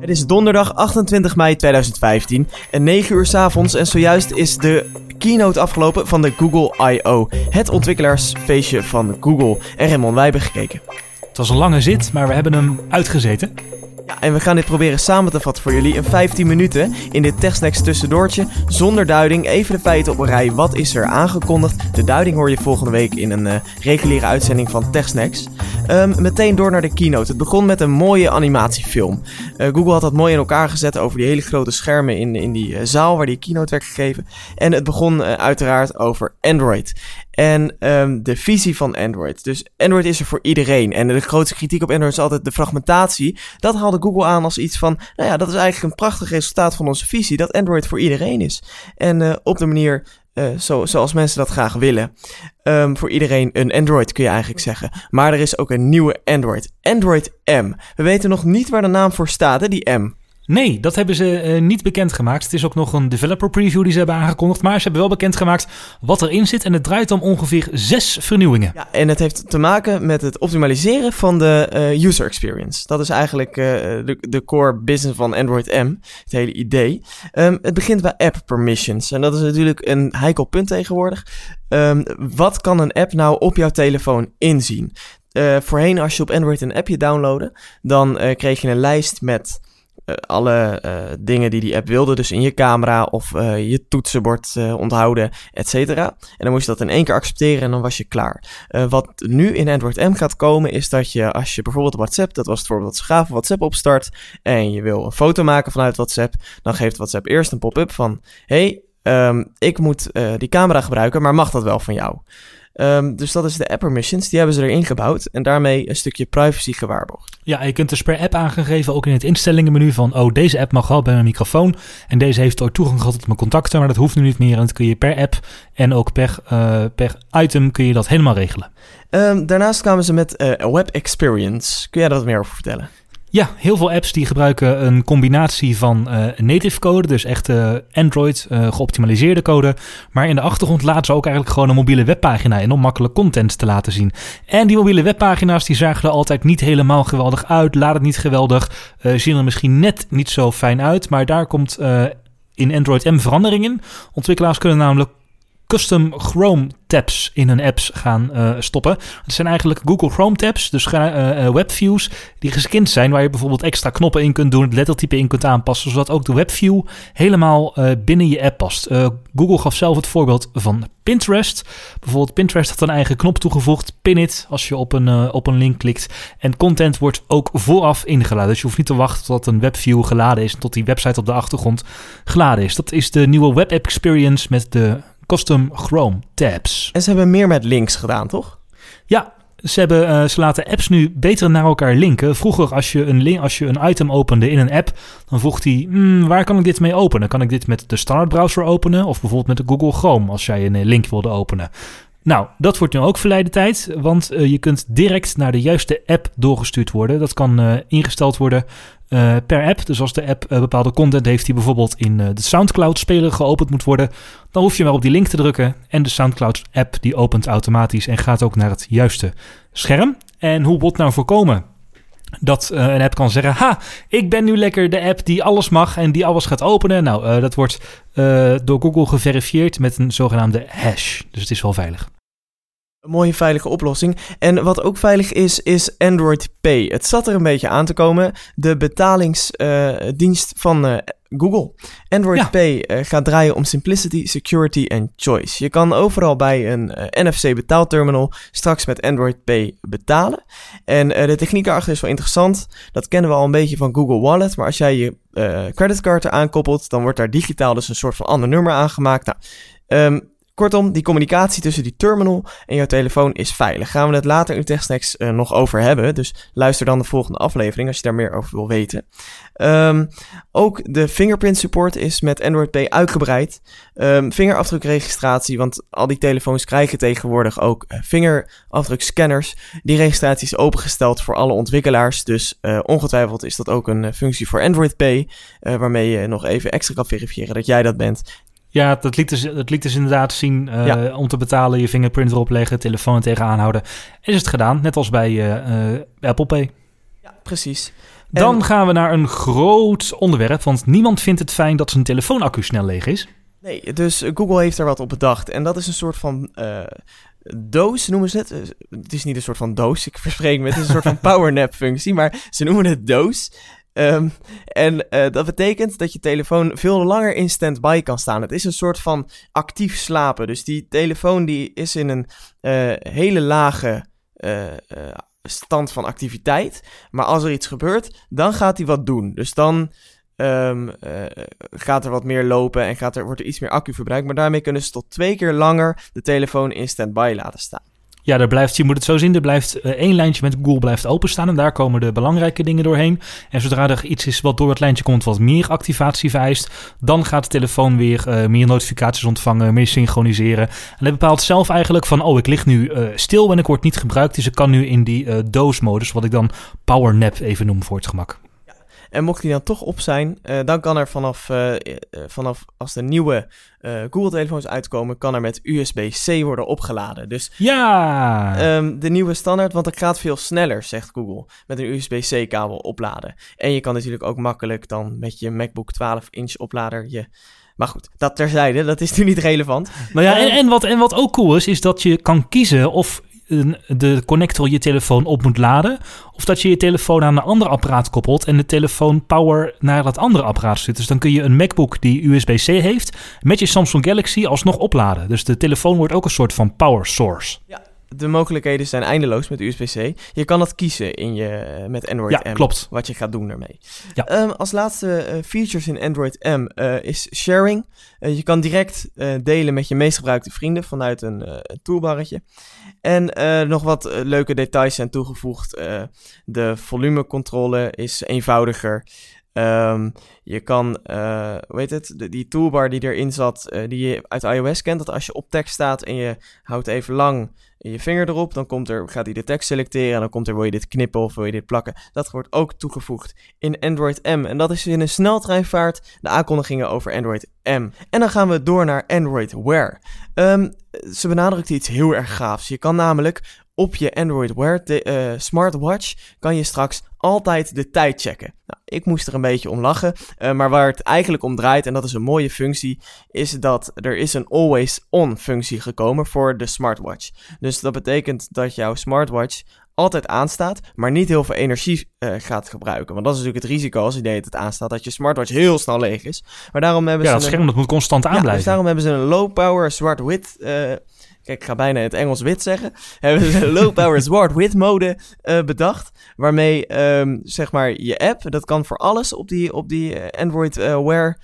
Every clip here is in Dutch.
Het is donderdag 28 mei 2015 en 9 uur s avonds en zojuist is de keynote afgelopen van de Google I.O., het ontwikkelaarsfeestje van Google. En Raymond, wij hebben gekeken. Het was een lange zit, maar we hebben hem uitgezeten. Ja, en we gaan dit proberen samen te vatten voor jullie in 15 minuten in dit TechSnacks tussendoortje. Zonder duiding, even de feiten op een rij. Wat is er aangekondigd? De duiding hoor je volgende week in een uh, reguliere uitzending van TechSnacks. Um, meteen door naar de keynote. Het begon met een mooie animatiefilm. Uh, Google had dat mooi in elkaar gezet over die hele grote schermen in, in die uh, zaal waar die keynote werd gegeven. En het begon uiteraard over Android. En um, de visie van Android. Dus Android is er voor iedereen. En de grootste kritiek op Android is altijd de fragmentatie. Dat haalde Google aan als iets van, nou ja, dat is eigenlijk een prachtig resultaat van onze visie. Dat Android voor iedereen is. En uh, op de manier uh, zo, zoals mensen dat graag willen. Um, voor iedereen een Android kun je eigenlijk zeggen. Maar er is ook een nieuwe Android. Android M. We weten nog niet waar de naam voor staat, hè, die M. Nee, dat hebben ze uh, niet bekendgemaakt. Het is ook nog een developer preview die ze hebben aangekondigd. Maar ze hebben wel bekendgemaakt wat erin zit. En het draait om ongeveer zes vernieuwingen. Ja, en het heeft te maken met het optimaliseren van de uh, user experience. Dat is eigenlijk uh, de, de, core business van Android M. Het hele idee. Um, het begint bij app permissions. En dat is natuurlijk een heikel punt tegenwoordig. Um, wat kan een app nou op jouw telefoon inzien? voorheen, als je op Android een appje downloadde, dan kreeg je een lijst met alle uh, dingen die die app wilde. Dus in je camera of uh, je toetsenbord onthouden, et cetera. En dan moest je dat in één keer accepteren en dan was je klaar. wat nu in Android M gaat komen is dat je als je bijvoorbeeld WhatsApp, dat was het voorbeeld dat ze WhatsApp opstart en je wil een foto maken vanuit WhatsApp, dan geeft WhatsApp eerst een pop-up van hey, um, ik moet die camera gebruiken, maar mag dat wel van jou? Um, dus dat is de app permissions. Die hebben ze erin gebouwd en daarmee een stukje privacy gewaarborgd. Ja, je kunt dus per app aangegeven, ook in het instellingenmenu van... oh, deze app mag wel bij mijn microfoon en deze heeft ook toegang gehad tot mijn contacten... maar dat hoeft nu niet meer en dat kun je per app en ook per, uh, per item kun je dat helemaal regelen. Um, daarnaast kwamen ze met uh, Web Experience. Kun jij daar wat meer over vertellen? Ja, heel veel apps die gebruiken een combinatie van uh, native code, dus echt Android uh, geoptimaliseerde code. Maar in de achtergrond laten ze ook eigenlijk gewoon een mobiele webpagina in om makkelijk content te laten zien. En die mobiele webpagina's die zagen er altijd niet helemaal geweldig uit, laat het niet geweldig, zien er misschien net niet zo fijn uit. Maar daar komt in Android M verandering in. Ontwikkelaars kunnen namelijk custom Chrome tabs in hun apps gaan uh, stoppen. Het zijn eigenlijk Google Chrome tabs, dus uh, webviews die geskind zijn, waar je bijvoorbeeld extra knoppen in kunt doen, het lettertype in kunt aanpassen, zodat ook de webview helemaal binnen je app past. Google gaf zelf het voorbeeld van Pinterest. Bijvoorbeeld Pinterest had een eigen knop toegevoegd, pin it, als je op een, op een link klikt. En content wordt ook vooraf ingeladen, dus je hoeft niet te wachten tot een webview geladen is, tot die website op de achtergrond geladen is. Dat is de nieuwe web app experience met de custom Chrome tabs. En ze hebben meer met links gedaan, toch? Ja, ze, hebben, uh, ze laten apps nu beter naar elkaar linken. Vroeger, als je een, link, als je een item opende in een app, dan vroeg hij: hmm, waar kan ik dit mee openen? Kan ik dit met de standaard browser openen? Of bijvoorbeeld met de Google Chrome als jij een link wilde openen? Nou, dat wordt nu ook verleide tijd, want uh, je kunt direct naar de juiste app doorgestuurd worden. Dat kan uh, ingesteld worden uh, per app. Dus als de app bepaalde content heeft die bijvoorbeeld in de SoundCloud-speler geopend moet worden, dan hoef je maar op die link te drukken en de SoundCloud-app die opent automatisch en gaat ook naar het juiste scherm. En hoe wordt nou voorkomen dat een app kan zeggen: Ha, ik ben nu lekker de app die alles mag en die alles gaat openen. Nou, dat wordt door Google geverifieerd met een zogenaamde hash. Dus het is wel veilig. Een mooie veilige oplossing. En wat ook veilig is, is Android Pay. Het zat er een beetje aan te komen. De betalingsdienst uh, van uh, Google. Android ja. Pay uh, gaat draaien om simplicity, security en choice. Je kan overal bij een NFC betaalterminal straks met Android Pay betalen. En de techniek daarachter is wel interessant. Dat kennen we al een beetje van Google Wallet. Maar als jij je creditcard eraan koppelt, dan wordt daar digitaal dus een soort van ander nummer aangemaakt. Nou, um, Kortom, die communicatie tussen die terminal en jouw telefoon is veilig. Gaan we het later in TechSnacks uh, nog over hebben. Dus luister dan de volgende aflevering als je daar meer over wil weten. Um, ook de fingerprint support is met Android Pay uitgebreid. Um, vingerafdrukregistratie, want al die telefoons krijgen tegenwoordig ook uh, vingerafdrukscanners. Die registratie is opengesteld voor alle ontwikkelaars. Dus uh, ongetwijfeld is dat ook een functie voor Android Pay. waarmee je nog even extra kan verifiëren dat jij dat bent. Ja, dat liet dus, dat liet dus inderdaad zien uh, ja. om te betalen, je vingerprint erop leggen, telefoon tegenaan houden. Is het gedaan, net als bij uh, uh, Apple Pay. Ja, precies. Dan gaan we naar een groot onderwerp, want niemand vindt het fijn dat zijn telefoonaccu snel leeg is. Nee, dus Google heeft er wat op bedacht. En dat is een soort van uh, doos, noemen ze het. Het is niet een soort van doos, ik verspreek me. Het is een soort van powernap functie, maar ze noemen het doos. Um, en uh, dat betekent dat je telefoon veel langer in standby kan staan. Het is een soort van actief slapen. Dus die telefoon die is in een uh, hele lage uh, stand van activiteit. Maar als er iets gebeurt, dan gaat hij wat doen. Dus dan um, gaat er wat meer lopen en gaat er, wordt er iets meer accu verbruikt. Maar daarmee kunnen ze tot twee keer langer de telefoon in standby laten staan. Ja, er blijft, je moet het zo zien, er blijft uh, één lijntje met Google blijft openstaan en daar komen de belangrijke dingen doorheen. En zodra er iets is wat door het lijntje komt wat meer activatie vereist, dan gaat de telefoon weer uh, meer notificaties ontvangen, meer synchroniseren. En hij bepaalt zelf eigenlijk van, oh ik lig nu uh, stil en ik word niet gebruikt, dus ik kan nu in die doosmodus, wat ik dan power nap even noem voor het gemak. En mocht die dan toch op zijn, uh, dan kan er vanaf, uh, vanaf als de nieuwe Google-telefoons uitkomen, kan er met USB-C worden opgeladen. Dus ja! Um, de nieuwe standaard, want dat gaat veel sneller, zegt Google, met een USB-C-kabel opladen. En je kan natuurlijk ook makkelijk dan met je MacBook 12-inch oplader je maar goed, dat terzijde, dat is nu niet relevant. Nou ja, en, en, wat, en wat ook cool is, is dat je kan kiezen of de connector je telefoon op moet laden. Of dat je je telefoon aan een ander apparaat koppelt en de telefoon power naar dat andere apparaat stuurt. Dus dan kun je een MacBook die USB-C heeft met je Samsung Galaxy alsnog opladen. Dus de telefoon wordt ook een soort van power source. Ja, de mogelijkheden zijn eindeloos met USB-C. Je kan dat kiezen in je, met Android ja, M. klopt. Wat je gaat doen ermee. Ja. Um, als laatste uh, features in Android M uh, is sharing. Uh, je kan direct delen met je meest gebruikte vrienden vanuit een toolbarretje. En nog wat leuke details zijn toegevoegd. de volumecontrole is eenvoudiger. Um, je kan, uh, het, die toolbar die erin zat, uh, die je uit iOS kent, dat als je op tekst staat en je houdt even lang je vinger erop, dan komt er, gaat hij de tekst selecteren en dan komt er, wil je dit knippen of wil je dit plakken. Dat wordt ook toegevoegd in Android M. En dat is in een sneltreinvaart de aankondigingen over Android M. En dan gaan we door naar Android Wear. Um, ze benadrukt iets heel erg gaafs. Je kan namelijk op je Android Wear de, uh, smartwatch kan je straks altijd de tijd checken. Nou, ik moest er een beetje om lachen, uh, maar waar het eigenlijk om draait, en dat is een mooie functie, is dat er is een always on functie gekomen voor de smartwatch. Dus dat betekent dat jouw smartwatch altijd aanstaat, maar niet heel veel energie uh, gaat gebruiken. Want dat is natuurlijk het risico als je deed het aanstaat, dat je smartwatch heel snel leeg is. Maar daarom hebben ja, ze... Ja, dat scherm dat moet constant aanblijven. Ja, dus daarom hebben ze een low power zwart-wit... Uh, Kijk, ik ga bijna het Engels wit zeggen. Hebben ze low power zwart wit mode uh, bedacht. Waarmee, um, zeg maar, je app, dat kan voor alles op die, op die Android uh, Wear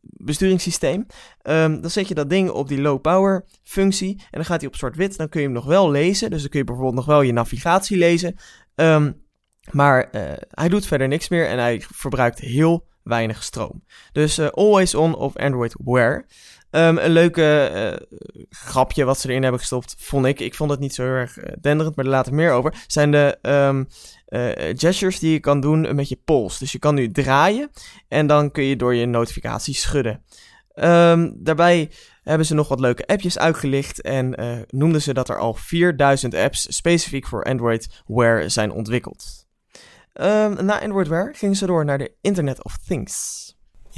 besturingssysteem. Um, dan zet je dat ding op die low power functie. En dan gaat hij op zwart-wit. Dan kun je hem nog wel lezen. Dus dan kun je bijvoorbeeld nog wel je navigatie lezen. Um, maar hij doet verder niks meer. En hij verbruikt heel weinig stroom. Dus always on op Android Wear. Um, een leuke uh, grapje wat ze erin hebben gestopt, vond ik. Ik vond het niet zo heel erg uh, denderend, maar daar later meer over. Zijn de um, uh, gestures die je kan doen met je pols. Dus je kan nu draaien en dan kun je door je notificaties schudden. Um, daarbij hebben ze nog wat leuke appjes uitgelicht en noemden ze dat er al 4000 apps specifiek voor Android Wear zijn ontwikkeld. na Android Wear gingen ze door naar de Internet of Things.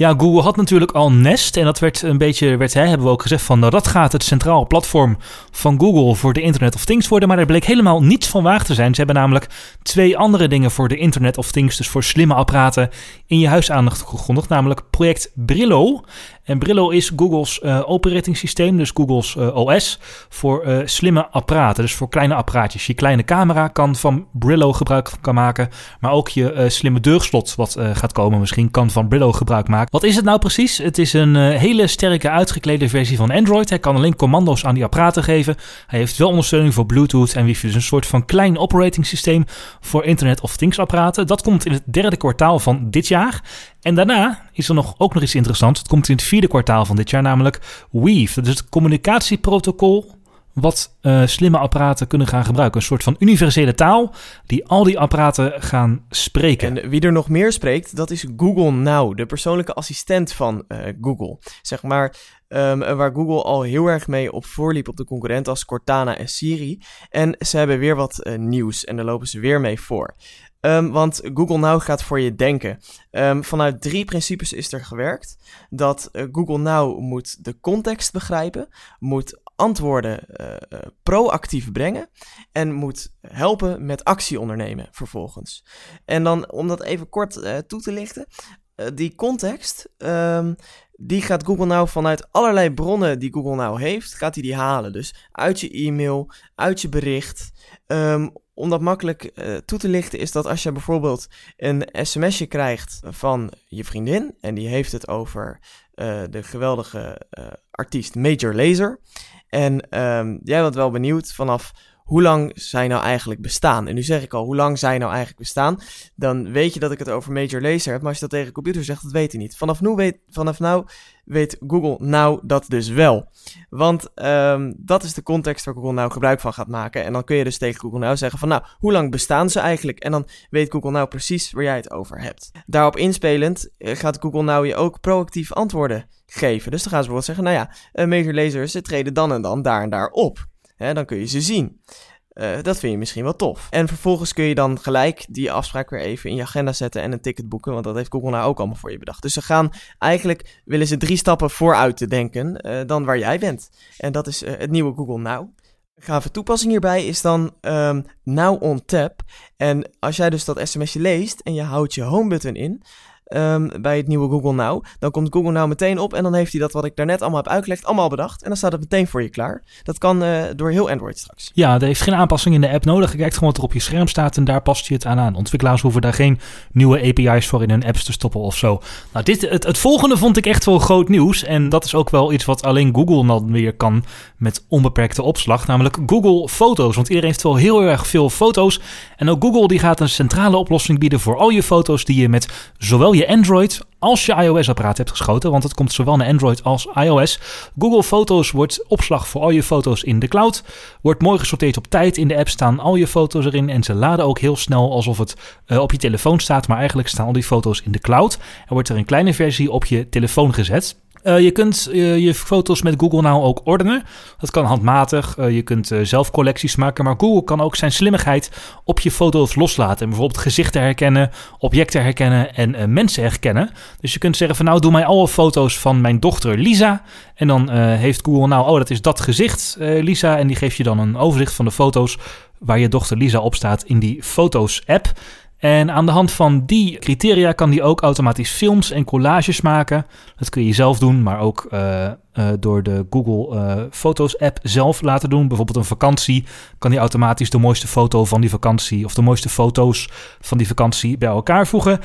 Ja, Google had natuurlijk al Nest en dat werd een beetje, werd, hè, hebben we ook gezegd van nou, dat gaat het centraal platform van Google voor de Internet of Things worden, maar er bleek helemaal niets van waar te zijn. Ze hebben namelijk twee andere dingen voor de Internet of Things, dus voor slimme apparaten, in je huis aandacht namelijk project Brillo. En Brillo is Google's uh, operating systeem, dus Google's uh, OS, voor uh, slimme apparaten. Dus voor kleine apparaatjes. Je kleine camera kan van Brillo gebruik kan maken, maar ook je slimme deurslot, wat gaat komen misschien, kan van Brillo gebruik maken. Wat is het nou precies? Het is een hele sterke uitgeklede versie van Android. Hij kan alleen commando's aan die apparaten geven. Hij heeft wel ondersteuning voor Bluetooth en wifi. Dus een soort van klein operating systeem voor Internet of Things apparaten. Dat komt in het derde kwartaal van dit jaar. En daarna is er nog, ook nog iets interessants. Het komt in het vierde kwartaal van dit jaar, namelijk Weave. Dat is het communicatieprotocol wat uh, slimme apparaten kunnen gaan gebruiken. Een soort van universele taal die al die apparaten gaan spreken. En wie er nog meer spreekt, dat is Google Now, de persoonlijke assistent van uh, Google. Zeg maar um, waar Google al heel erg mee op voorliep op de concurrenten als Cortana en Siri. En ze hebben weer wat uh, nieuws en daar lopen ze weer mee voor. Ehm, want Google Now gaat voor je denken. Ehm, vanuit drie principes is er gewerkt. Dat uh, Google Now moet de context begrijpen, moet antwoorden uh, proactief brengen en moet helpen met actie ondernemen vervolgens. En dan om dat even kort toe te lichten, die context, um, die gaat Google nou vanuit allerlei bronnen die Google nou heeft, gaat hij die halen. Dus uit je e-mail, uit je bericht. Om dat makkelijk uh, toe te lichten is dat als je bijvoorbeeld een sms'je krijgt van je vriendin en die heeft het over uh, de geweldige uh, artiest Major Lazer. En um, jij bent wel benieuwd vanaf hoe lang zij nou eigenlijk bestaan. En nu zeg ik al, hoe lang zij nou eigenlijk bestaan. Dan weet je dat ik het over Major Lazer heb. Maar als je dat tegen een computer zegt, dat weet hij niet. Vanaf nu weet, vanaf nou weet Google nou dat dus wel. Want um, dat is de context waar Google nou gebruik van gaat maken. En dan kun je dus tegen Google nou zeggen van nou, hoe lang bestaan ze eigenlijk? En dan weet Google nou precies waar jij het over hebt. Daarop inspelend eh, gaat Google nou je ook proactief antwoorden geven. Dus dan gaan ze bijvoorbeeld zeggen, nou ja, uh, Major Lasers, ze treden dan en dan daar en daar op. Dan kun je ze zien. Uh, dat vind je misschien wel tof. En vervolgens kun je dan gelijk die afspraak weer even in je agenda zetten en een ticket boeken, want dat heeft Google nou ook allemaal voor je bedacht. Dus ze gaan eigenlijk, willen ze drie stappen vooruit te denken uh, dan waar jij bent. En dat is uh, het nieuwe Google Now. Gave toepassing hierbij is dan um, Now on Tap. En als jij dus dat sms'je leest en je houdt je home button in, um, bij het nieuwe Google Now. Dan komt Google Now meteen op en dan heeft hij dat wat ik daarnet allemaal heb uitgelegd, allemaal bedacht. En dan staat het meteen voor je klaar. Dat kan uh, door heel Android straks. Ja, er heeft geen aanpassing in de app nodig. Je kijkt gewoon wat er op je scherm staat en daar past je het aan aan. Ontwikkelaars hoeven daar geen nieuwe API's voor in hun apps te stoppen of zo. Nou, dit, het, het volgende vond ik echt wel groot nieuws. En dat is ook wel iets wat alleen Google dan weer kan met onbeperkte opslag. Namelijk Google Foto's. Want iedereen heeft wel heel erg veel foto's. En ook Google die gaat een centrale oplossing bieden voor al je foto's die je met zowel je je Android als je iOS-apparaat hebt geschoten, want het komt zowel naar Android als iOS. Google Foto's wordt opslag voor al je foto's in de cloud. Wordt mooi gesorteerd op tijd. In de app staan al je foto's erin en ze laden ook heel snel alsof het uh, op je telefoon staat, maar eigenlijk staan al die foto's in de cloud. Er wordt er een kleine versie op je telefoon gezet. Uh, je kunt uh, je foto's met Google nou ook ordenen. Dat kan handmatig. Uh, je kunt zelf collecties maken. Maar Google kan ook zijn slimmigheid op je foto's loslaten. En bijvoorbeeld gezichten herkennen, objecten herkennen en mensen herkennen. Dus je kunt zeggen van nou doe mij alle foto's van mijn dochter Lisa. En dan heeft Google nou, oh dat is dat gezicht Lisa. En die geeft je dan een overzicht van de foto's waar je dochter Lisa op staat in die foto's app. En aan de hand van die criteria kan die ook automatisch films en collages maken. Dat kun je zelf doen, maar ook uh, uh, door de Google Foto's app zelf laten doen. Bijvoorbeeld een vakantie kan die automatisch de mooiste foto van die vakantie of de mooiste foto's van die vakantie bij elkaar voegen.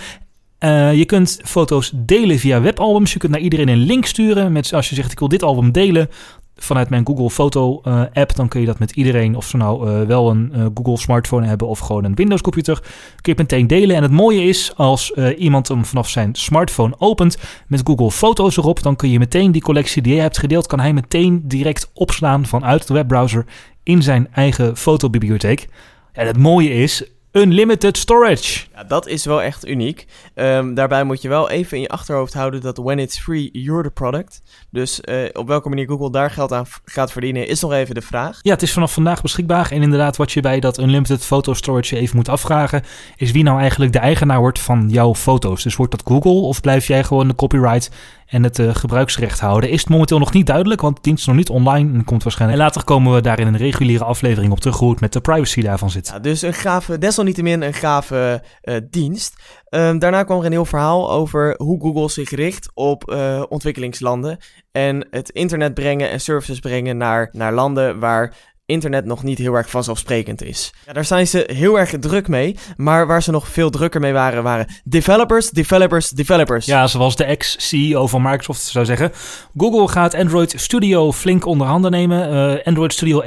Je kunt foto's delen via webalbums. Je kunt naar iedereen een link sturen. Met, als je zegt ik wil dit album delen, vanuit mijn Google Foto uh, app, dan kun je dat met iedereen, of ze nou uh, wel een uh, Google smartphone hebben of gewoon een Windows computer, kun je meteen delen. En het mooie is, als iemand hem vanaf zijn smartphone opent met Google Foto's erop, dan kun je meteen die collectie die je hebt gedeeld, kan hij meteen direct opslaan vanuit de webbrowser in zijn eigen fotobibliotheek. En het mooie is, unlimited storage. Ja, dat is wel echt uniek. Um, daarbij moet je wel even in je achterhoofd houden dat when it's free, you're the product. Dus uh, op welke manier Google daar geld aan gaat verdienen, is nog even de vraag. Ja, het is vanaf vandaag beschikbaar. En inderdaad, wat je bij dat unlimited photo storage even moet afvragen, is wie nou eigenlijk de eigenaar wordt van jouw foto's. Dus wordt dat Google of blijf jij gewoon de copyright en het uh, gebruiksrecht houden. Is het momenteel nog niet duidelijk, want de dienst is nog niet online en komt waarschijnlijk. En later komen we daar in een reguliere aflevering op terug hoe het met de privacy daarvan zit. Ja, dus een gave, desalniettemin een gave uh, dienst. Um, daarna kwam er een heel verhaal over hoe Google zich richt op uh, ontwikkelingslanden en het internet brengen en services brengen naar, naar landen waar internet nog niet heel erg vanzelfsprekend is. Ja, daar zijn ze heel erg druk mee, maar waar ze nog veel drukker mee waren, waren developers, developers, developers. Ja, zoals de ex-CEO van Microsoft zou zeggen. Google gaat Android Studio flink onder handen nemen. Uh, Android Studio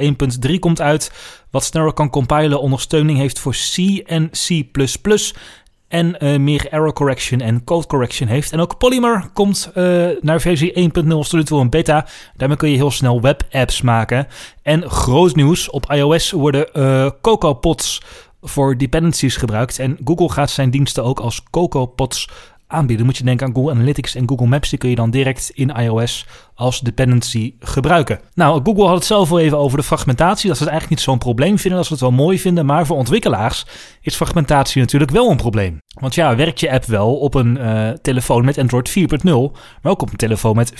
1.3 komt uit, wat sneller kan compilen, ondersteuning heeft voor C en C++ en uh, meer error correction en code correction heeft. En ook Polymer komt uh, naar versie 1.0 tot een beta. Daarmee kun je heel snel webapps maken. En groot nieuws, op iOS worden uh, CocoaPods voor dependencies gebruikt. En Google gaat zijn diensten ook als CocoaPods aanbieden. Moet je denken aan Google Analytics en Google Maps. Die kun je dan direct in iOS als dependency gebruiken. Nou, Google had het zelf al even over de fragmentatie. Dat ze het eigenlijk niet zo'n probleem vinden, dat ze het wel mooi vinden. Maar voor ontwikkelaars is fragmentatie natuurlijk wel een probleem. Want ja, werkt je app wel op een uh, telefoon met Android 4.0, maar ook op een telefoon met 4.4?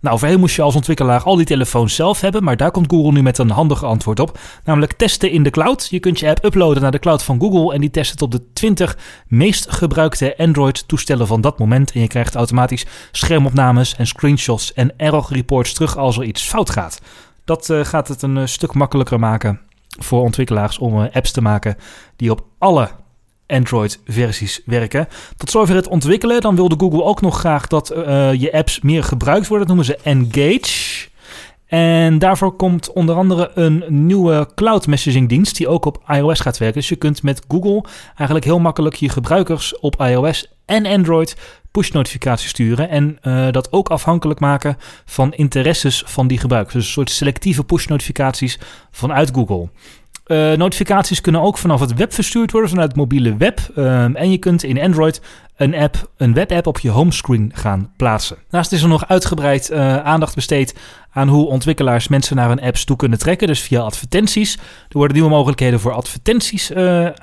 Nou, voorheen moest je als ontwikkelaar al die telefoons zelf hebben, maar daar komt Google nu met een handig antwoord op. Namelijk testen in de cloud. Je kunt je app uploaden naar de cloud van Google en die test het op de 20 meest gebruikte Android-toestellen van dat moment. En je krijgt automatisch schermopnames en screenshots en error reports terug als er iets fout gaat. Dat uh, gaat het een uh, stuk makkelijker maken voor ontwikkelaars om uh, apps te maken die op alle Android-versies werken. Tot zover het ontwikkelen. Dan wilde Google ook nog graag dat je apps meer gebruikt worden. Dat noemen ze Engage. En daarvoor komt onder andere een nieuwe cloud messaging dienst die ook op iOS gaat werken. Dus je kunt met Google eigenlijk heel makkelijk je gebruikers op iOS en Android push notificaties sturen en uh, dat ook afhankelijk maken van interesses van die gebruikers. Dus een soort selectieve push notificaties vanuit Google. Uh, notificaties kunnen ook vanaf het web verstuurd worden, vanuit het mobiele web. Uh, en je kunt in Android een, app, een webapp op je homescreen gaan plaatsen. Daarnaast is er nog uitgebreid uh, aandacht besteed aan hoe ontwikkelaars mensen naar hun apps toe kunnen trekken, dus via advertenties. Er worden nieuwe mogelijkheden voor advertenties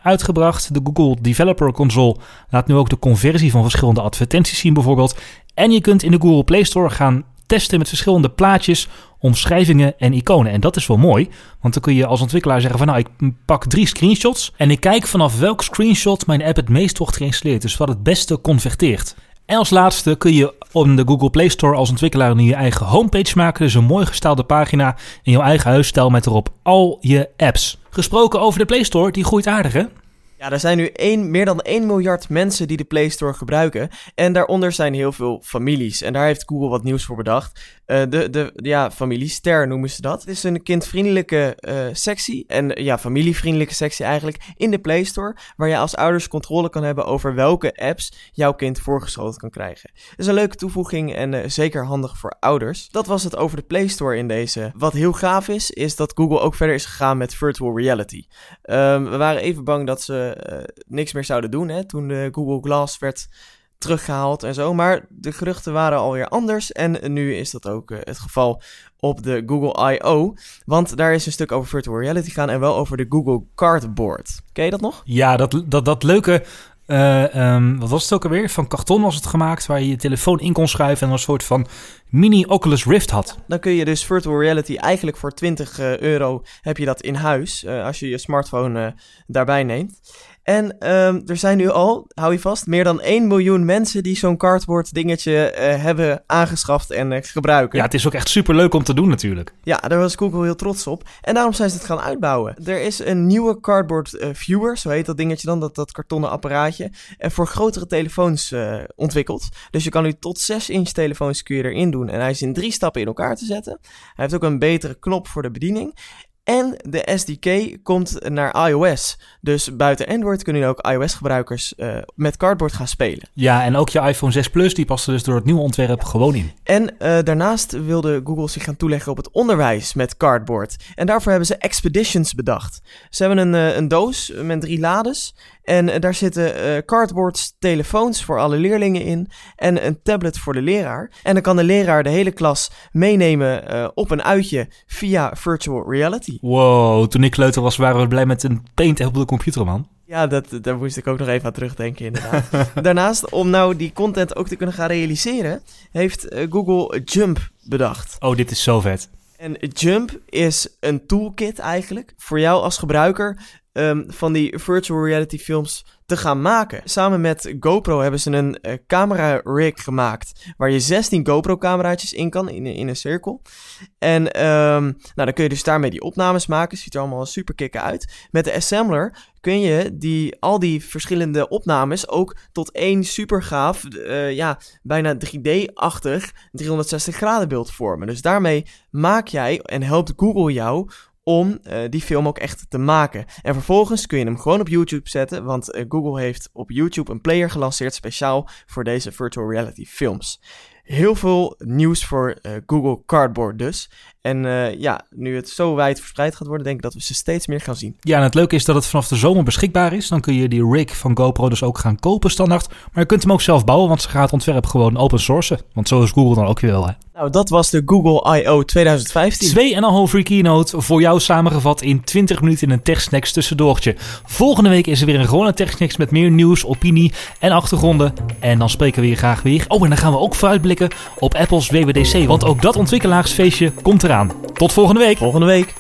uitgebracht. De Google Developer Console laat nu ook de conversie van verschillende advertenties zien bijvoorbeeld. En je kunt in de Google Play Store gaan testen met verschillende plaatjes, omschrijvingen en iconen. En dat is wel mooi, want dan kun je als ontwikkelaar zeggen van nou, ik pak drie screenshots en ik kijk vanaf welk screenshot mijn app het meest wordt geïnstalleerd. Dus wat het beste converteert. En als laatste kun je op de Google Play Store als ontwikkelaar nu je eigen homepage maken. Dus een mooi gestaalde pagina in jouw eigen huisstijl met erop al je apps. Gesproken over de Play Store, die groeit aardig hè? Ja, er zijn nu 1, meer dan 1 miljard mensen die de Play Store gebruiken. En daaronder zijn heel veel families. En daar heeft Google wat nieuws voor bedacht. Uh, de, de ja, familie Ster noemen ze dat. Het is een kindvriendelijke uh, sectie. En ja, familievriendelijke sectie eigenlijk. In de Play Store. Waar je als ouders controle kan hebben over welke apps jouw kind voorgeschoten kan krijgen. Dat is een leuke toevoeging en zeker handig voor ouders. Dat was het over de Play Store in deze. Wat heel gaaf is, is dat Google ook verder is gegaan met virtual reality. Um, we waren even bang dat ze niks meer zouden doen. Hè, toen de Google Glass werd teruggehaald en zo. Maar de geruchten waren alweer anders. En nu is dat ook uh, het geval op de Google I.O. Want daar is een stuk over virtual reality gaan en wel over de Google Cardboard. Ken je dat nog? Ja, dat, dat, dat leuke... Uh, um, wat was het ook alweer? Van karton was het gemaakt, waar je je telefoon in kon schuiven en een soort van mini Oculus Rift had. Dan kun je dus virtual reality eigenlijk voor 20 uh, euro heb je dat in huis, uh, als je je smartphone daarbij neemt. En um, er zijn nu al, hou je vast, meer dan 1 miljoen mensen die zo'n cardboard dingetje uh, hebben aangeschaft en uh, gebruiken. Ja, het is ook echt super leuk om te doen natuurlijk. Ja, daar was Google heel trots op. En daarom zijn ze het gaan uitbouwen. Er is een nieuwe cardboard uh, viewer, zo heet dat dingetje dan, dat, dat kartonnen apparaatje, en voor grotere telefoons ontwikkeld. Dus je kan nu tot 6 inch telefoons kun je erin doen. En hij is in drie stappen in elkaar te zetten. Hij heeft ook een betere knop voor de bediening. En de SDK komt naar iOS. Dus buiten Android kunnen ook iOS-gebruikers uh, met Cardboard gaan spelen. Ja, en ook je iPhone 6 Plus, die past er dus door het nieuwe ontwerp gewoon in. En uh, daarnaast wilde Google zich gaan toeleggen op het onderwijs met Cardboard. En daarvoor hebben ze Expeditions bedacht. Ze hebben een, uh, een doos met drie lades. En daar zitten uh, cardboards, telefoons voor alle leerlingen in en een tablet voor de leraar. En dan kan de leraar de hele klas meenemen uh, op een uitje via virtual reality. Wow, toen ik kleuter was waren we blij met een paint op de computer, man. Ja, dat, daar moest ik ook nog even aan terugdenken, inderdaad. Daarnaast, om nou die content ook te kunnen gaan realiseren, heeft Google Jump bedacht. Oh, dit is zo vet. En Jump is een toolkit eigenlijk voor jou als gebruiker um, van die virtual reality films te gaan maken. Samen met GoPro hebben ze een uh, camera rig gemaakt waar je 16 GoPro cameraatjes in kan in, in een cirkel. En um, nou, dan kun je dus daarmee die opnames maken. Ziet er allemaal super kicken uit. Met de assembler kun je die, al die verschillende opnames ook tot één super gaaf, uh, ja, bijna 3D-achtig 360 graden beeld vormen. Dus daarmee maak jij en helpt Google jou om uh, die film ook echt te maken. En vervolgens kun je hem gewoon op YouTube zetten, want uh, Google heeft op YouTube een player gelanceerd speciaal voor deze virtual reality films. heel veel nieuws voor Google Cardboard dus. En ja, nu het zo wijd verspreid gaat worden, denk ik dat we ze steeds meer gaan zien. Ja, en het leuke is dat het vanaf de zomer beschikbaar is. Dan kun je die rig van GoPro dus ook gaan kopen standaard. Maar je kunt hem ook zelf bouwen, want ze gaat het ontwerp gewoon open sourcen. Want zo is Google dan ook weer wel, hè. Nou, dat was de Google I.O. 2015. Twee en een half free keynote voor jou samengevat in 20 minuten in een TechSnacks tussendoortje. Volgende week is er weer een gewone TechSnacks met meer nieuws, opinie en achtergronden. En dan spreken we je graag weer. Oh, en dan gaan we ook vooruitblikken op Apple's WWDC. Want ook dat ontwikkelaarsfeestje komt eraan. Tot volgende week. Volgende week.